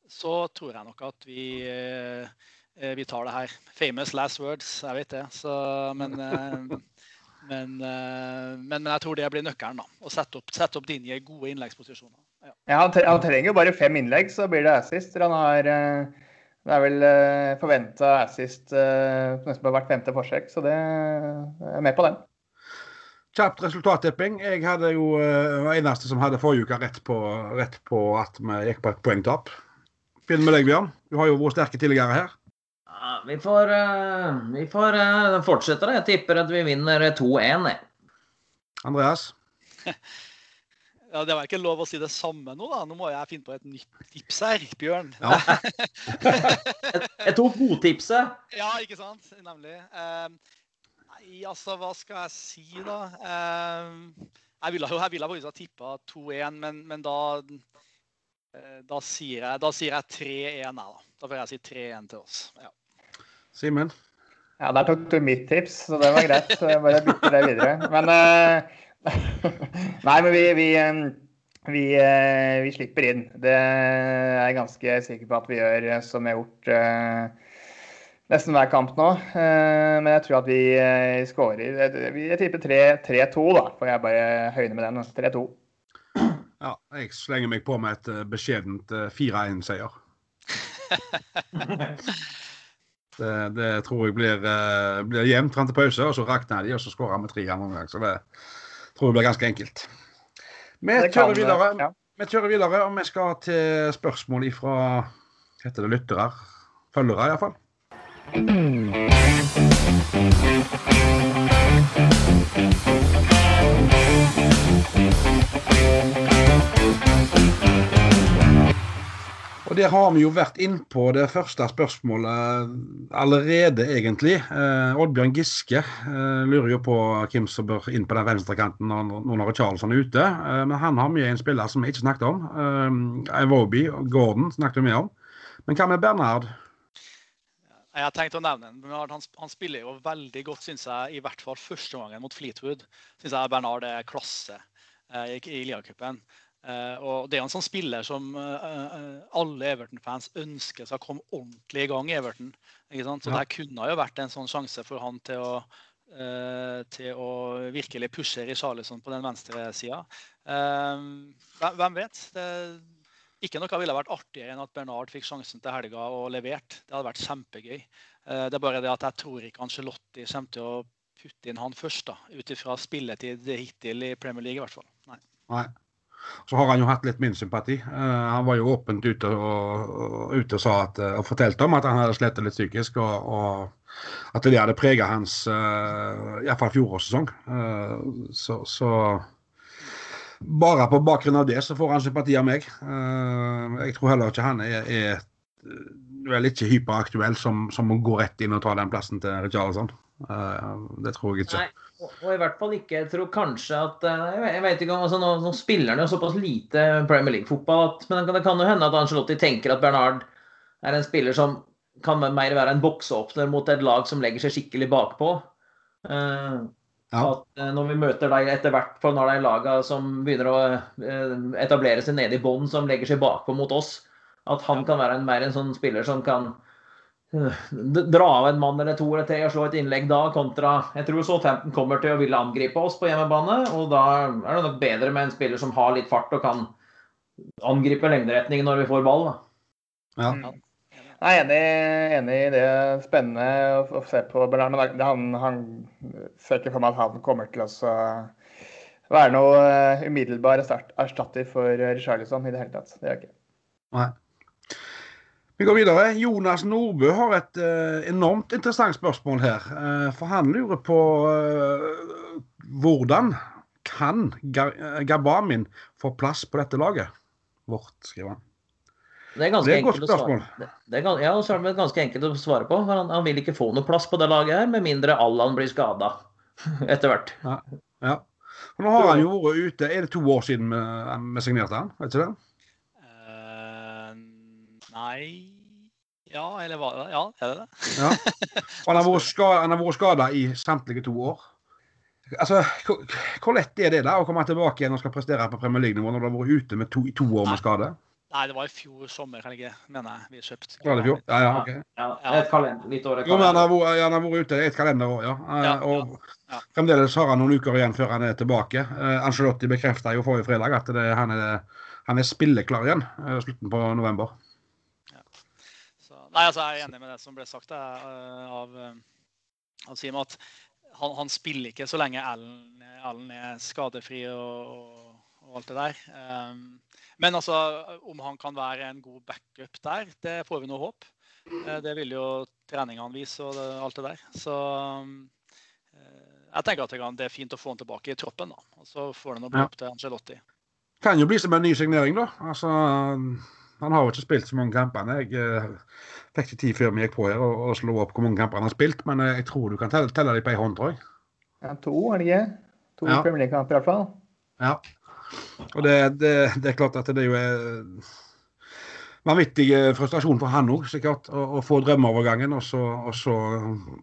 så tror jeg nok at vi, eh, vi tar det her. Famous last words, jeg vet det. Så, men, eh, men, eh, men, men, jeg tror det blir nøkkelen. da, Å sette opp, sette opp Dinje i gode innleggsposisjoner. Ja. han, han, trenger jo bare fem innlegg, så blir det assist. Han har, det er vel forventa assist nesten på hvert femte forsøk, så det jeg er med på den. Kjapt resultattipping. Jeg hadde jo uh, eneste som hadde forrige uke rett på, rett på at vi gikk på et poengtap. Begynner med deg, Bjørn. Du har jo vært sterke tidligere her. Ja, vi får, uh, vi får uh, fortsette det. Jeg tipper at vi vinner 2-1. Andreas? Ja, Det var ikke lov å si det samme nå, da. Nå må jeg finne på et nytt tips her, Bjørn. Ja. jeg tok godtipset. Ja, ikke sant. Nemlig. Uh, nei, altså, hva skal jeg si, da? Uh, jeg ville jo jeg ville faktisk ha tippa 2-1, men, men da Eh, da sier jeg, da sier jeg 3-1, da. Da får jeg si 3-1 til oss. Ja. Simen? Ja, der tok du mitt tips, så det var greit. Så jeg bare bytter det videre. Men uh, Nei, men vi, vi, vi, uh, vi, slipper inn. Det er jeg ganske sikker på at vi gjør, som vi har gjort uh, nesten hver kamp nå. Men jeg tror at vi skårer. Jeg tipper 3-2, da. Får jeg bare høyne med den. 3-2. Ja, jeg slenger meg på med et beskjedent 4-1-seier. Det, det, tror jeg blir, blir jevnt fram til pause, og så rakner de, og så skårer vi tre andre omgang. Så det tror det blir ganske enkelt. Vi kjører videre, ja. vi kjører videre, og vi skal til spørsmål fra heter det lyttere? Følgere, iallfall. Og Der har vi jo vært inn på det første spørsmålet allerede, egentlig. Eh, Oddbjørn Giske eh, lurer jo på hvem som bør inn på den venstrekanten når, når Charlesson er ute. Eh, men han har med en spiller som vi ikke snakket om. Eh, og Gordon snakket vi om. Men hva med Bernhard? Jeg har tenkt å nevne Bernard. Han, han spiller jo veldig godt, syns jeg. I hvert fall første gangen mot Fleetwood. Syns jeg Bernard er klasse eh, i, i ligacupen. Uh, og Det er en sånn spiller som uh, alle Everton-fans ønsker skal komme ordentlig i gang i Everton. Så ja. Det kunne jo vært en sånn sjanse for han til å, til å virkelig pushe Richarlison på den venstre sida. hvem vet? Det, ikke noe ville vært artigere enn at Bernard fikk sjansen til helga og levert. Det hadde vært kjempegøy. det er bare det at jeg tror ikke Angelotti kommer til å putte inn han først, ut ifra spilletid hittil i Premier League i hvert fall. Nei. Nei. Så har han jo hatt litt min sympati. Uh, han var jo åpent ute og, og, ute og, at, eh, og fortalte om at han hadde slitt litt psykisk, og, og at det hadde preget hans uh, iallfall fjorårssesong. Uh, så, så, bare på bakgrunn av det så får han sympati av meg. Uh, jeg tror heller ikke han er, er vel ikke hyperaktuell som, som å gå rett inn og ta den plassen til Richarlison. Uh, det tror jeg ikke. Nei. Og i hvert fall ikke Jeg tror kanskje at eh, Jeg vet ikke om altså, nå, nå spiller han jo såpass lite Premier League-fotball, men det kan jo hende at Angelotti tenker at Bernard er en spiller som kan mer være en bokseåpner mot et lag som legger seg skikkelig bakpå. Uh, ja. At uh, når vi møter deg etter hvert for når det er laga som begynner å etablere seg nede i bånn, som legger seg bakpå mot oss, at han kan være en, mer en sånn spiller som kan dra av en mann eller to eller tre og slå et innlegg da, kontra Jeg tror Southampton kommer til å ville angripe oss på hjemmebane, og da er det nok bedre med en spiller som har litt fart og kan angripe lengderetning når vi får ball. Da. Ja. Mm. Jeg er enig, enig, i det. Spennende å, å se på Bernard. Men han, han, ser ikke for meg at han kommer til å være noe uh, umiddelbar erstatter for Richarlison i det hele tatt. Det gjør jeg ikke. Nei. Vi går videre. Jonas Nordbø har et uh, enormt interessant spørsmål her. Uh, for han lurer på uh, hvordan kan Gabamin få plass på dette laget vårt, skriver han. Det er ganske et godt spørsmål. det, det er, ja, så er det ganske enkelt å svare på. Han, han, vil ikke få noe plass på det laget her, med mindre Allan blir skada etter hvert. Ja, ja. nå har han jo vært ute Er det to år siden vi, vi signerte han? Vet ikke det? Nei Ja, eller hva? Ja, er det det? ja. Han har vært skada, skada i samtlige to år. Altså, hvor, lett er det da å komme tilbake igjen og skal prestere på Premier League-nivå når du har vært ute med to, i to år med skade? Nei, det var i fjor sommer, kan jeg ikke mene vi kjøpte. Var det fjor? Ja, ja, ok. Ja, et kalender, litt over et kalender. Jo, han har, han har vært ute i et kalenderår, ja. ja og ja. fremdeles har han noen uker igjen før han er tilbake. Uh, Angelotti bekrefta jo forrige fredag at det, han, er, han er spilleklar igjen uh, slutten på november. Nei, altså Jeg er enig med det som ble sagt uh, av, uh, av Sim, at han, han, spiller ikke så lenge Allen, er skadefri og, og, og, alt det der. Um, men altså, om han kan være en god backup der, det får vi nå håpe. Uh, det vil jo treningene vise og det, alt det der. Så jeg tenker at det er fint å få han tilbake i troppen. da, og Så får det nå bli opp til Angelotti. Kan jo bli som en ny signering, da. Altså, han har jo ikke spilt så mange kamper. Jeg Fikk ikke tid før vi gikk på her og, og slo opp hvor mange kamper han har spilt, men eh, jeg tror du kan telle, telle dem på ei hånd, tror jeg. Ja, to, er det ikke? To ja. Premier League-kamper i hvert fall. Ja. Og det, det, det, er klart at det er jo eh, vanvittig frustrasjon for han òg, sikkert. Å få drømmeovergangen og så, og så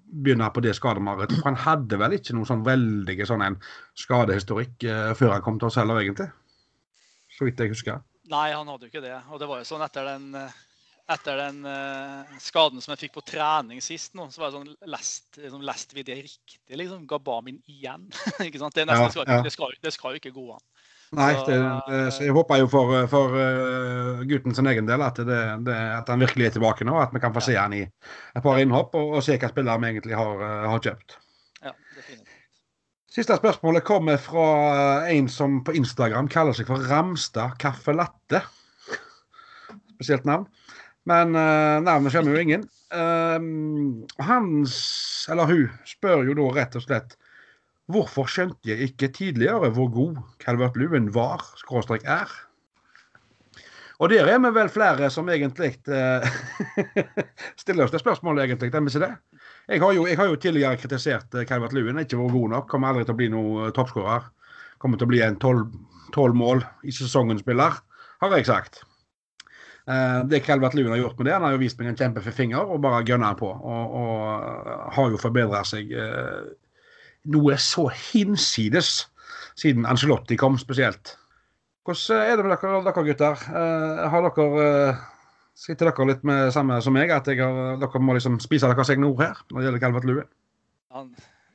begynne på det skademarerittet. For han hadde vel ikke noen sånn veldig sånn en skadehistorikk før han kom til oss heller, egentlig. Så vidt jeg husker. Nei, han hadde jo ikke det. Og det var jo sånn etter den, etter den uh, skaden som jeg fikk på trening sist, nå, så var det sånn lest, liksom, lest vi det riktig, liksom. Gabamin igjen. ikke sant? Det, nesten, ja, skal, ja. det, skal, det skal jo ikke gå an. Nei, det, det, så jeg håper jo for, for uh, gutten sin egen del at, det, at, han virkelig er tilbake nå. At vi kan få se han i et par innhopp og, og se hva spillere vi egentlig har, har kjøpt. Siste spørsmålet kommer fra en som på Instagram kaller seg for Ramstad Kaffe Latte. Spesielt navn. Men uh, navnet skjønner jo ingen. Uh, hans, eller hun, spør jo da rett og slett Hvorfor skjønte jeg ikke tidligere hvor god Calvert Lewin var, skråstrek er? Og der er vi vel flere som egentlig uh, stiller oss det spørsmålet, egentlig. Er vi ikke det? Jeg har, jo, jeg har jo tidligere kritisert eh, Calvert Lewin. Ikke vært god nok. Kommer aldri til å bli noen eh, toppskårer. Kommer til å bli en tolv mål i sesongen-spiller, har jeg sagt. Uh, det Calvert Lewin har gjort med det, han har jo vist meg en kjempefin finger og bare gønner på. Og, og har jo forbedra seg noe så hinsides siden Angelotti kom, spesielt. Hvordan er det med dere, dere gutter? Har dere Sitter dere litt med samme som meg, at har, dere må liksom spise deres egne ord her når det gjelder Calvert Lue? Han,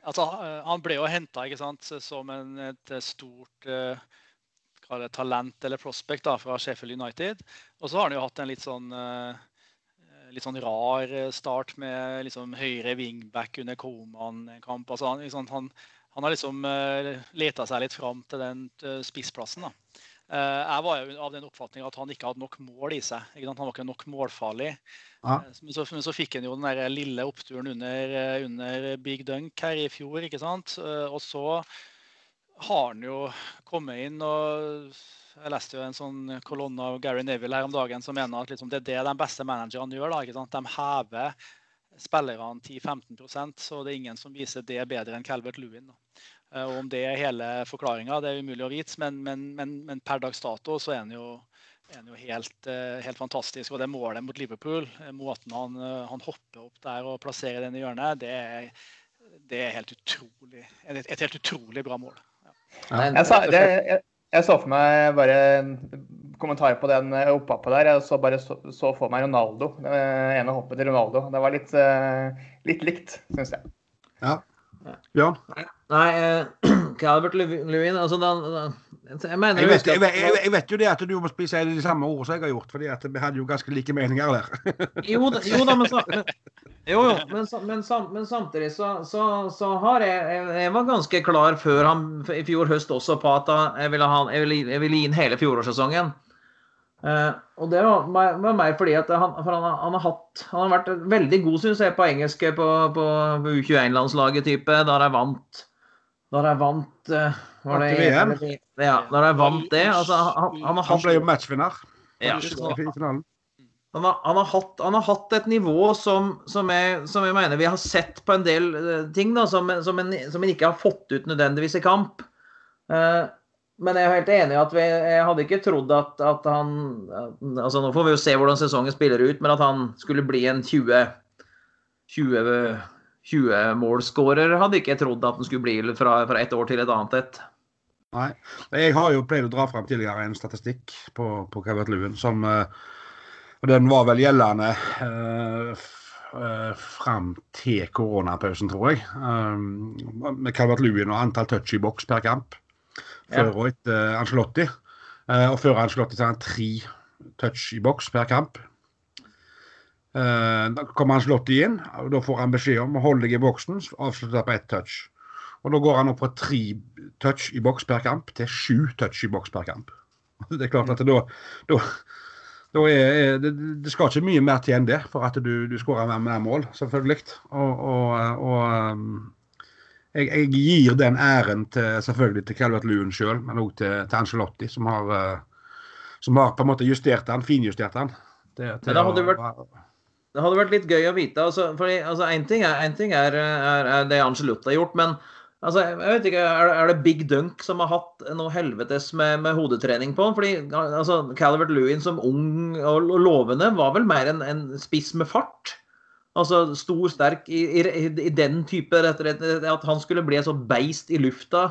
altså, han ble jo henta som en, et stort uh, talent eller prospect da, fra Sheffield United. Og så har han jo hatt en litt sånn uh, litt sånn rar eh, start med liksom høyre wingback under Koman-kamp. Altså han, han, han, har liksom uh, eh, leta seg litt fram til den uh, spissplassen. da. Uh, jeg var jo av den oppfatning at han ikke hadde nok mål i seg. Han var ikke nok målfarlig. Ja. Men, så, men, så, fikk han jo den der lille oppturen under, under, Big Dunk her i fjor. ikke sant? og så har han jo kommet inn og jeg leste jo en sånn kolonne av Gary Neville her om dagen som mener at liksom det er det de beste managerne gjør. da, ikke sant? De hever spillerne 10-15% så det er ingen som viser det bedre enn Calvert Lewin. Da. Eh, og Om det er hele forklaringa, det er umulig å vite, men, men, men, men per dags dato så er han jo, er han jo helt, eh, helt, fantastisk. Og det målet mot Liverpool, eh, måten han, han hopper opp der og plasserer den i hjørnet, det er, det er helt utrolig, et, et helt utrolig bra mål. Ja. Jeg, sa, det, jeg, jeg så for meg bare en kommentar på den opphappet der. Jeg så bare så, så for meg Ronaldo. Det ene hoppet til Ronaldo. Det var litt, litt likt, syns jeg. Ja. Bjørn? Nei, uh, Calvert Lewin altså den, jeg, mener, jeg, vet, jeg, jeg, jeg, vet, jo det at du må spise de samme ordene som jeg har gjort, fordi at vi hadde jo ganske like meninger der. jo, da, jo da, men, jo, jo, men, men, men samtidig så, så, så, har jeg Jeg var ganske klar før han i fjor høst også på at jeg ville, ha, ville, ville gi inn hele fjorårssesongen. Uh, og det var, var mer fordi at han, for han, han, har hatt, han har vært veldig god, syns jeg, på engelsk på, på, på U21-landslaget, type. Der jeg vant Da jeg vant uh, var det, VM? Ja, da jeg vant det altså, han, han, han, ble jo matchvinner. Ja, han, har, han, har hatt, han, har, hatt, et nivå som, som, jeg, som, jeg, mener vi har sett på en del ting da, som, som, en, som, en, ikke har fått ut nødvendigvis i kamp. Uh, men jeg er helt enig i at vi, jeg hadde ikke trodd at, at han altså Nå får vi jo se hvordan sesongen spiller ut, men at han skulle bli en 20, 20 20-målskårer hadde ikke jeg trodd at han skulle bli fra, fra et år til et annet et. Nei. Jeg har jo pleid å dra frem tidligere en statistikk på, på Calvert-Luen som uh, og Den var vel gjeldende uh, fram til koronapausen, tror jeg. Med Calvert Lewin og antall touch i boks per kamp. Før ja. og etter Angelotti. Uh, og før Angelotti har han tre touch i boks per kamp. Uh, da kommer Angelotti inn, og da får han beskjed om å holde deg i boksen, avslutte på ett touch. Og da går han opp fra tre touch i boks per kamp til sju touch i boks per kamp. Det er klart at da, da, da er, det, det, skal ikke mye mer til enn det for at du, du skårer mer, mer mål, selvfølgelig. Og, og, og um, jeg, jeg, gir den æren til, selvfølgelig til Calvert Lewin sjøl, men òg til, til Angelotti, som har, uh, som har på en måte justert den, finjustert den. Det, men det hadde, vært, det hadde vært litt gøy å vite. altså, fordi, altså, en ting, er, en ting er, er, er, det Angelotti har gjort, men Altså, jeg vet ikke, er, det Big Dunk som har hatt noe helvetes med, med hodetrening på? Fordi altså, Calvert Lewin som ung og lovende var vel mer en, en spiss med fart? Altså stor, sterk i, i, i den type rett, rett, At han skulle bli et sånt beist i lufta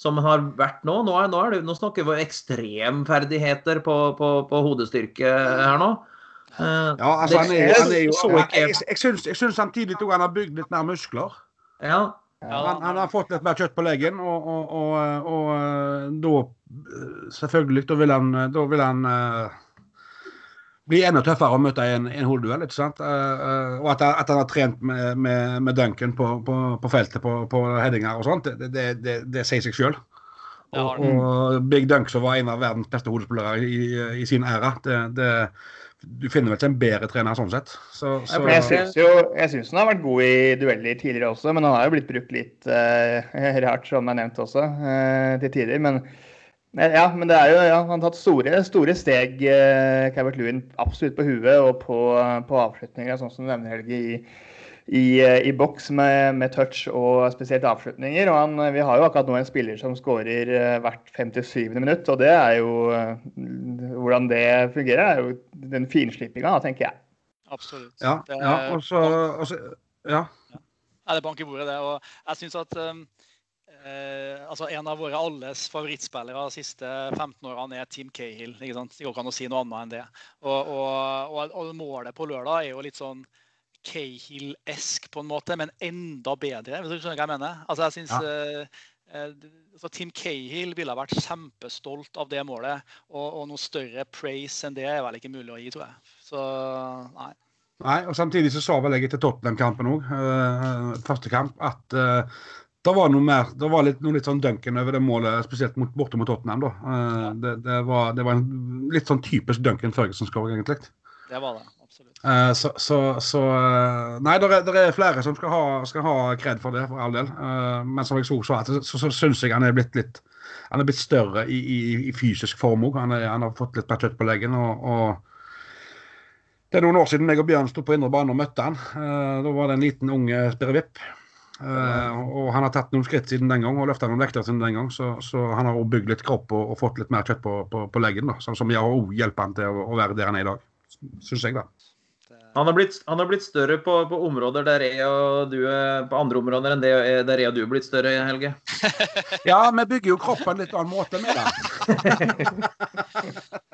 som han har vært nå. Nå, er, nå, er det, nå snakker vi ekstremferdigheter på, på, på hodestyrke her nå. Uh, ja, altså han er, han er jo jeg, jeg, jeg, syns, samtidig han har bygd litt mer muskler. Ja. Han, han, har fått litt mer kjøtt på leggen, og, og, og, og eh, da Selvfølgelig, da vil han, da vil han uh, bli enda tøffere å møte i en, en hodeduell. ikke sant? Uh, og at, at, han har trent med, med, med Duncan på, på, på, feltet på, på headinger og sånt, det, det, det, det sier seg sjøl. Og, og, Big Dunk, som var en av verdens beste hodespillere i, i, sin æra, det, du finner vel ikke en bedre trener sånn sett. Så, så... jeg syns han har vært god i dueller tidligere også, men han har jo blitt brukt litt uh, rart, som er nevnt også, uh, til tider. Men ja, men det er jo, ja, han har tatt store, store steg, eh, Cabert Lewin, absolutt på huet og på, på avslutninger, sånn som du nevner, Helge, i, i, i boks med, med, touch og spesielt avslutninger. Og han, vi har jo akkurat nå en spiller som skårer eh, hvert 57. minutt, og det er jo eh, Hvordan det fungerer, er jo den finslipinga, tenker jeg. Absolutt. Ja, ja og så Ja. ja. Det banker i bordet, det. Og jeg syns at um, eh, altså En av våre alles favorittspillere de siste 15 årene er Team Cahill. ikke sant? Det går ikke an å si noe annet enn det. Og, og, og, og målet på lørdag er jo litt sånn Cahill-esk, på en måte, men enda bedre. hvis du skjønner hva jeg mener. Altså, jeg synes, ja. eh, uh, Team Cahill ville ha vært kjempestolt av det målet. Og, og, noe større praise enn det er vel ikke mulig å gi, tror jeg. Så nei. Nei, og Samtidig så sa vel jeg etter Tottenham-kampen òg, uh, første kamp, at uh, det var noe mer, det var litt, noe litt sånn Duncan over det målet, spesielt mot, borte mot Tottenham. da. Uh, det, det, var, det, var, en litt sånn typisk Duncan Ferguson-skåring, egentlig. Det var det. Uh, så, så, så uh, Nei, det er, er, flere som skal ha, skal ha kred for det, for all del. Uh, men som jeg så, så, så, så syns jeg han er blitt litt Han er blitt større i, i, i fysisk form òg. Han, han, har fått litt mer kjøtt på leggen. Og, og, det er noen år siden jeg og Bjørn sto på indre bane og møtte han. da var det en liten ung Spirre Vipp. og han har tatt noen skritt siden den gang og løfta noen vekter siden den gang. Så, han har bygd litt kropp og, og, fått litt mer kjøtt på, på, på leggen. da, Som har òg hjulpet han til å, å være der han er i dag. Syns jeg, da. Han har blitt, han har blitt større på, på, områder der jeg og du er på andre områder enn det, der jeg og du er blitt større, Helge. ja, vi bygger jo kroppen en litt annen måte med det.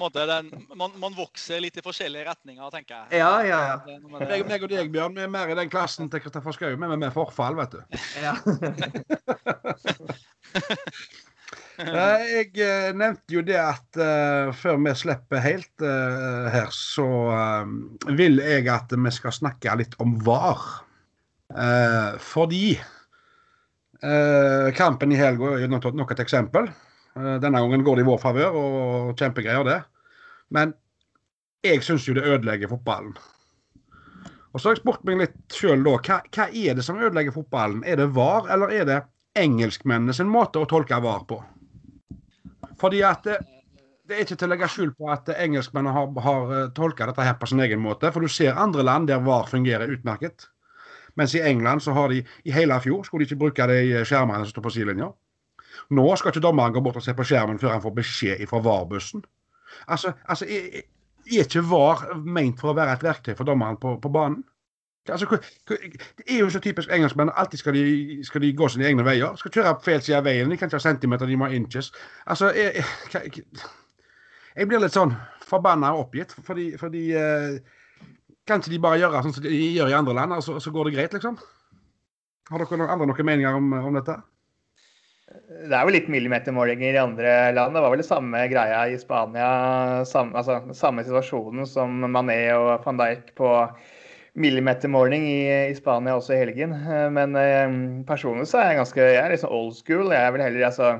man, man, man, vokser litt i forskjellige retninger, tenker jeg. Ja, ja, ja. Jeg, meg og deg, Bjørn, vi er mer i den klassen til Kristoffer Schou, men med forfall, vet du. Ja. Eh, jeg uh, nevnte jo det at uh, før vi slipper helt uh, her, så vil jeg at vi skal snakke litt om VAR. fordi kampen i helga er nok et eksempel. Denne gangen går det i vår favør, og kjempegreier, det. Men jeg syns jo det ødelegger fotballen. Og så har jeg spurt meg litt sjøl da, hva, hva, er det som ødelegger fotballen? Er det VAR, eller er det engelskmennene sin måte å tolke VAR på? Fordi at det, det er ikke til å legge skjul på at engelskmennene har, har eh, tolka dette her på sin egen måte. For du ser andre land der VAR fungerer utmerket. Mens i England så har de i hele fjor skulle de ikke bruke de skjermene som står på sidelinja. Nå skal ikke dommeren gå bort og se på skjermen før han får beskjed fra VAR-bussen. Altså, altså er, ikke VAR ment for å være et verktøy for dommeren på, på banen? Altså, det er jo så typisk engelskmenn. Alltid skal de, skal de, gå sine egne veier. Skal kjøre på feil side av veien. De kan ikke ha centimeter, de må ha inches. Altså, jeg, jeg, jeg blir litt sånn forbanna og oppgitt, fordi, fordi eh, Kan de bare gjøre sånn som de gjør i andre land, og så, så går det greit, liksom? Har dere noen, andre noen meninger om, om dette? Det er jo litt millimetermålinger i andre land. Det var vel det samme greia i Spania. Samme, altså, samme situasjonen som Mané og van Dijk på millimetermåling i, i, Spania også i helgen. Eh, men eh, personlig så er jeg ganske jeg er liksom old school. Jeg vil heller, altså,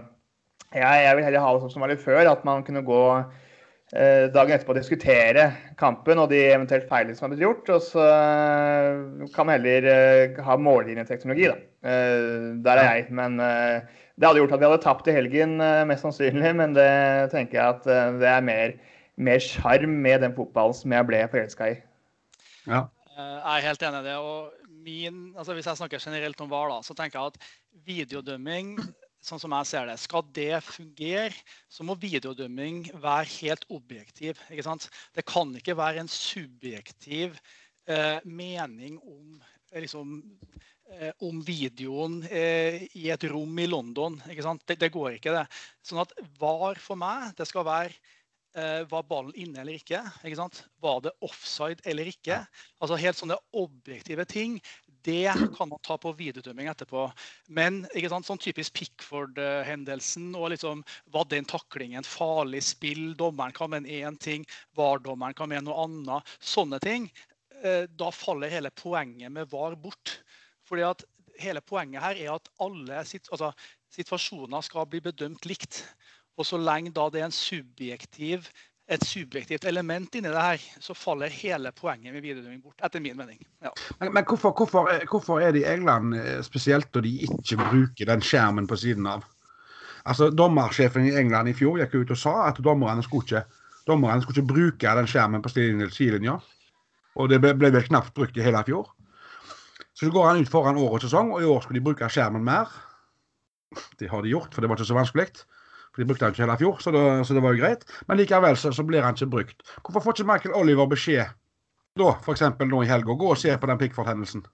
jeg, jeg vil heller ha det sånn som var litt før. At man kunne gå eh, dagen etterpå og diskutere kampen og de eventuelt feilene som har blitt gjort. Og så eh, kan man heller eh, ha mållinjeteknologi, da. Eh, der er jeg. Men det hadde gjort at vi hadde tapt i helgen, mest sannsynlig. Men det tenker jeg at det er mer mer sjarm med den fotballen som jeg ble forelska i. Ja. Jeg er helt enig i det. og min, altså Hvis jeg snakker generelt om VAR, da, så tenker jeg at videodømming sånn som jeg ser det, Skal det fungere, så må videodømming være helt objektiv. ikke sant? Det kan ikke være en subjektiv eh, mening om, liksom, eh, om videoen eh, i et rom i London. Det, det, går ikke, det. Sånn at VAR for meg, det skal være eh, var ballen inne eller ikke? ikke sant? Var det offside eller ikke? Altså Helt sånne objektive ting det kan man ta på videodømming etterpå. Men sånn typisk Pickford-hendelsen og liksom, Var den taklingen farlig spill? Dommeren kan mene én ting, VAR-dommeren kan mene noe annet. Sånne ting. Eh, da faller hele poenget med VAR bort. Fordi at hele poenget her er at alle altså, situasjoner skal bli bedømt likt. Og så lenge da det er en subjektiv et subjektivt element inni det her, så faller hele poenget med videodømming bort, etter min mening. Ja. Men, men hvorfor, hvorfor, hvorfor, er det i England eh, spesielt når de ikke bruker den skjermen på siden av? Altså, Dommersjefen i England i fjor gikk ut og sa at dommerne skulle ikke, dommerne skulle ikke bruke den skjermen på sidelinja. Og det ble, vel knapt brukt i hele fjor. Så går han ut foran årets sesong, og i år skulle de bruke skjermen mer. Det har de gjort, for det var ikke så vanskelig. For De brukte han ikke hele fjor, så det, så det var jo greit. Men likevel så, så, blir han ikke brukt. Hvorfor får ikke Michael Oliver beskjed da, f.eks. nå i helga, gå og se på den Pickford-hendelsen?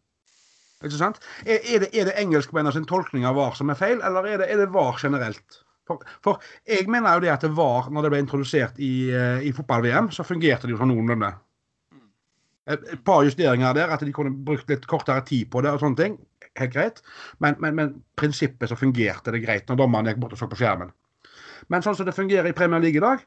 Ikke sant? Er, er, det, er det engelskmennene sin tolkning av VAR som er feil, eller er det, er det VAR generelt? For, for, jeg mener jo det at det var, når det ble introdusert i, eh, i fotball-VM, så fungerte det jo sånn noenlunde. Et, par justeringer der, at de kunne brukt litt kortere tid på det og sånne ting. Helt greit. Men, men, men prinsippet så fungerte det greit når dommeren gikk bort og så på skjermen. Men sånn som det fungerer i Premier League i dag,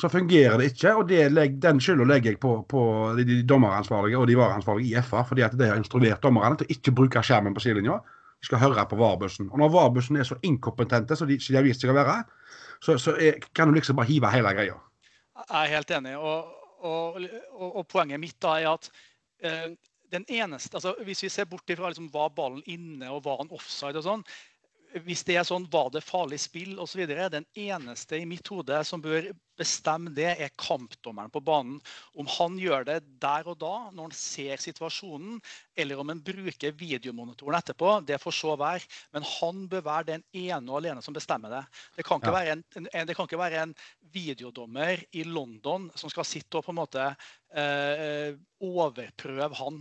så fungerer det ikke. Og det, den skylda legger jeg på, på de, de dommeransvarlige og de vareansvarlige i FA, fordi at de har instruert dommerne til å ikke bruke skjermen på sidelinja. De skal høre på VAR-bussen. Og når VAR-bussen er så inkompetente som de, de, har vist seg å være, så, så er, kan du liksom bare hive hele greia. Jeg er helt enig. Og, og, og, og poenget mitt da er at eh, den eneste, altså Hvis vi ser bort ifra liksom, var ballen inne og var han offside og sånn, hvis det er sånn var det farlig spill osv. Den eneste i mitt hode som bør bestemme det, er kampdommeren på banen. Om han gjør det der og da, når han ser situasjonen, eller om han bruker videomonitoren etterpå, det får så være. Men han bør være den ene og alene som bestemmer det. Det kan ikke, ja. være, en, en, det kan ikke være en videodommer i London som skal sitte og på en måte eh, overprøve han.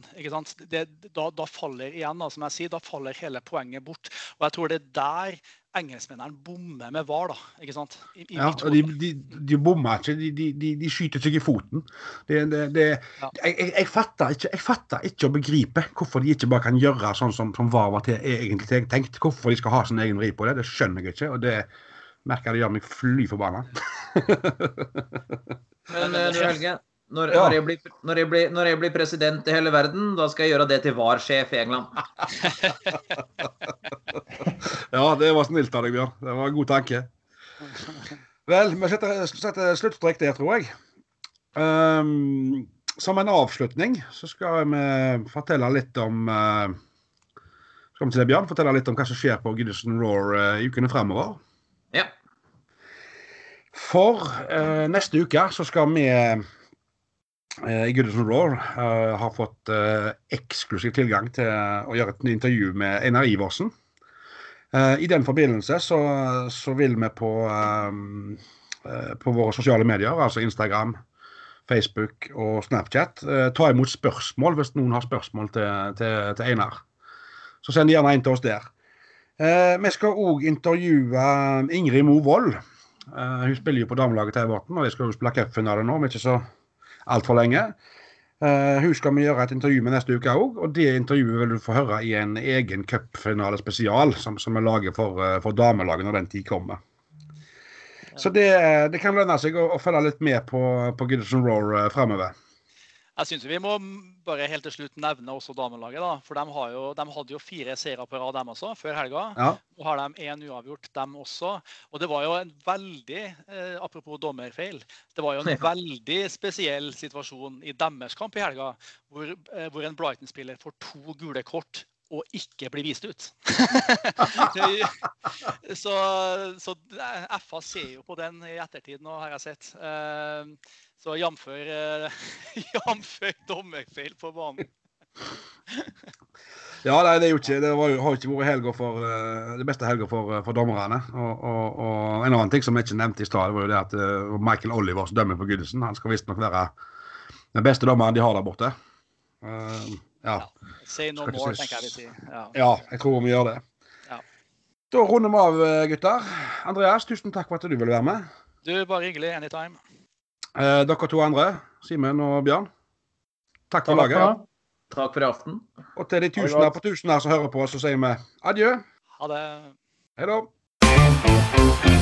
Det, da, da, faller igjen, da, som jeg sier, da faller hele poenget bort. Og jeg tror det er der engelskmennene bommer med VAR, da. ikke sant? I, i ja, og de, de, de, bommer ikke, de, de, de, skyter seg i foten. Det, det, det, ja. jeg, jeg, jeg, fatter ikke, jeg fatter ikke å begripe hvorfor de ikke bare kan gjøre sånn som, som VAR var til egentlig tenkt. Hvorfor de skal ha sin egen vri på det, det skjønner jeg ikke. og det merker jeg det gjør meg fly forbanna. Men eh, du Helge, når, ja. når, jeg blir, når, jeg blir, når, jeg blir, president i hele verden, da skal jeg gjøre det til VAR-sjef i England. ja, det var snilt av deg, Bjørn. Det var en god tanke. Vel, vi setter, setter sluttstrek der, tror jeg. Um, som en avslutning så skal vi fortelle litt om uh, Skal vi til det, Bjørn? Fortelle litt om hva som skjer på Goodison Roar uh, i ukene fremover. Ja. For uh, neste uke så skal vi i Goodison Raw uh, har fått uh, eksklusiv tilgang til å gjøre et intervju med Einar Iversen. I den forbindelse så, så vil vi på, på, våre sosiale medier, altså Instagram, Facebook og Snapchat, ta imot spørsmål hvis noen har spørsmål til, til, til Einar. Så send gjerne en til oss der. vi skal òg intervjue Ingrid Mo Wold. hun spiller jo på damelaget til Everton, og vi skal jo spille cupfinale nå. Er ikke så altfor lenge. Uh, hun skal vi gjøre et intervju med neste uke òg, og det intervjuet vil du få høre i en egen cupfinalespesial som, som vi lager for, uh, for damelaget når den tid kommer. Så det, det, kan lønne seg å, å følge litt med på, på Goodison Roar uh, fremover. Jeg syns vi må bare helt til slutt nevne også damelaget. da, for de, jo, de hadde jo fire seire på rad, dem også, før helga. Ja. Nå har de én uavgjort, dem også. Og det var jo en veldig eh, Apropos dommerfeil. Det var jo en veldig spesiell situasjon i deres kamp i helga, hvor, eh, hvor en Brighton-spiller får to gule kort og ikke blir vist ut. så, så, FA ser jo på den i ettertid nå, har jeg sett. Uh, Så jf. dommerfeil på banen. Ja, nei, det er jo ikke, det var, har ikke vært helga for uh, det beste helga for, for, dommerne. Og, og, og, en annen ting som jeg ikke nevnte i stad, var jo det at uh, Michael Olivers dømmer på Goodison. Han skal visstnok være den beste dommeren de har der borte. Uh, ja. ja. Say no more, tenker jeg vi sier. Ja. ja, jeg tror vi gjør det. Ja. Da runder vi av, gutter. Andreas, tusen takk for at du ville være med. Du, Bare hyggelig. Anytime. Dere to andre, Simen og Bjørn. Takk for laget. Takk for i aften. Og til de tusener på tusener som hører på, så sier vi adjø. Ha det. Hei da.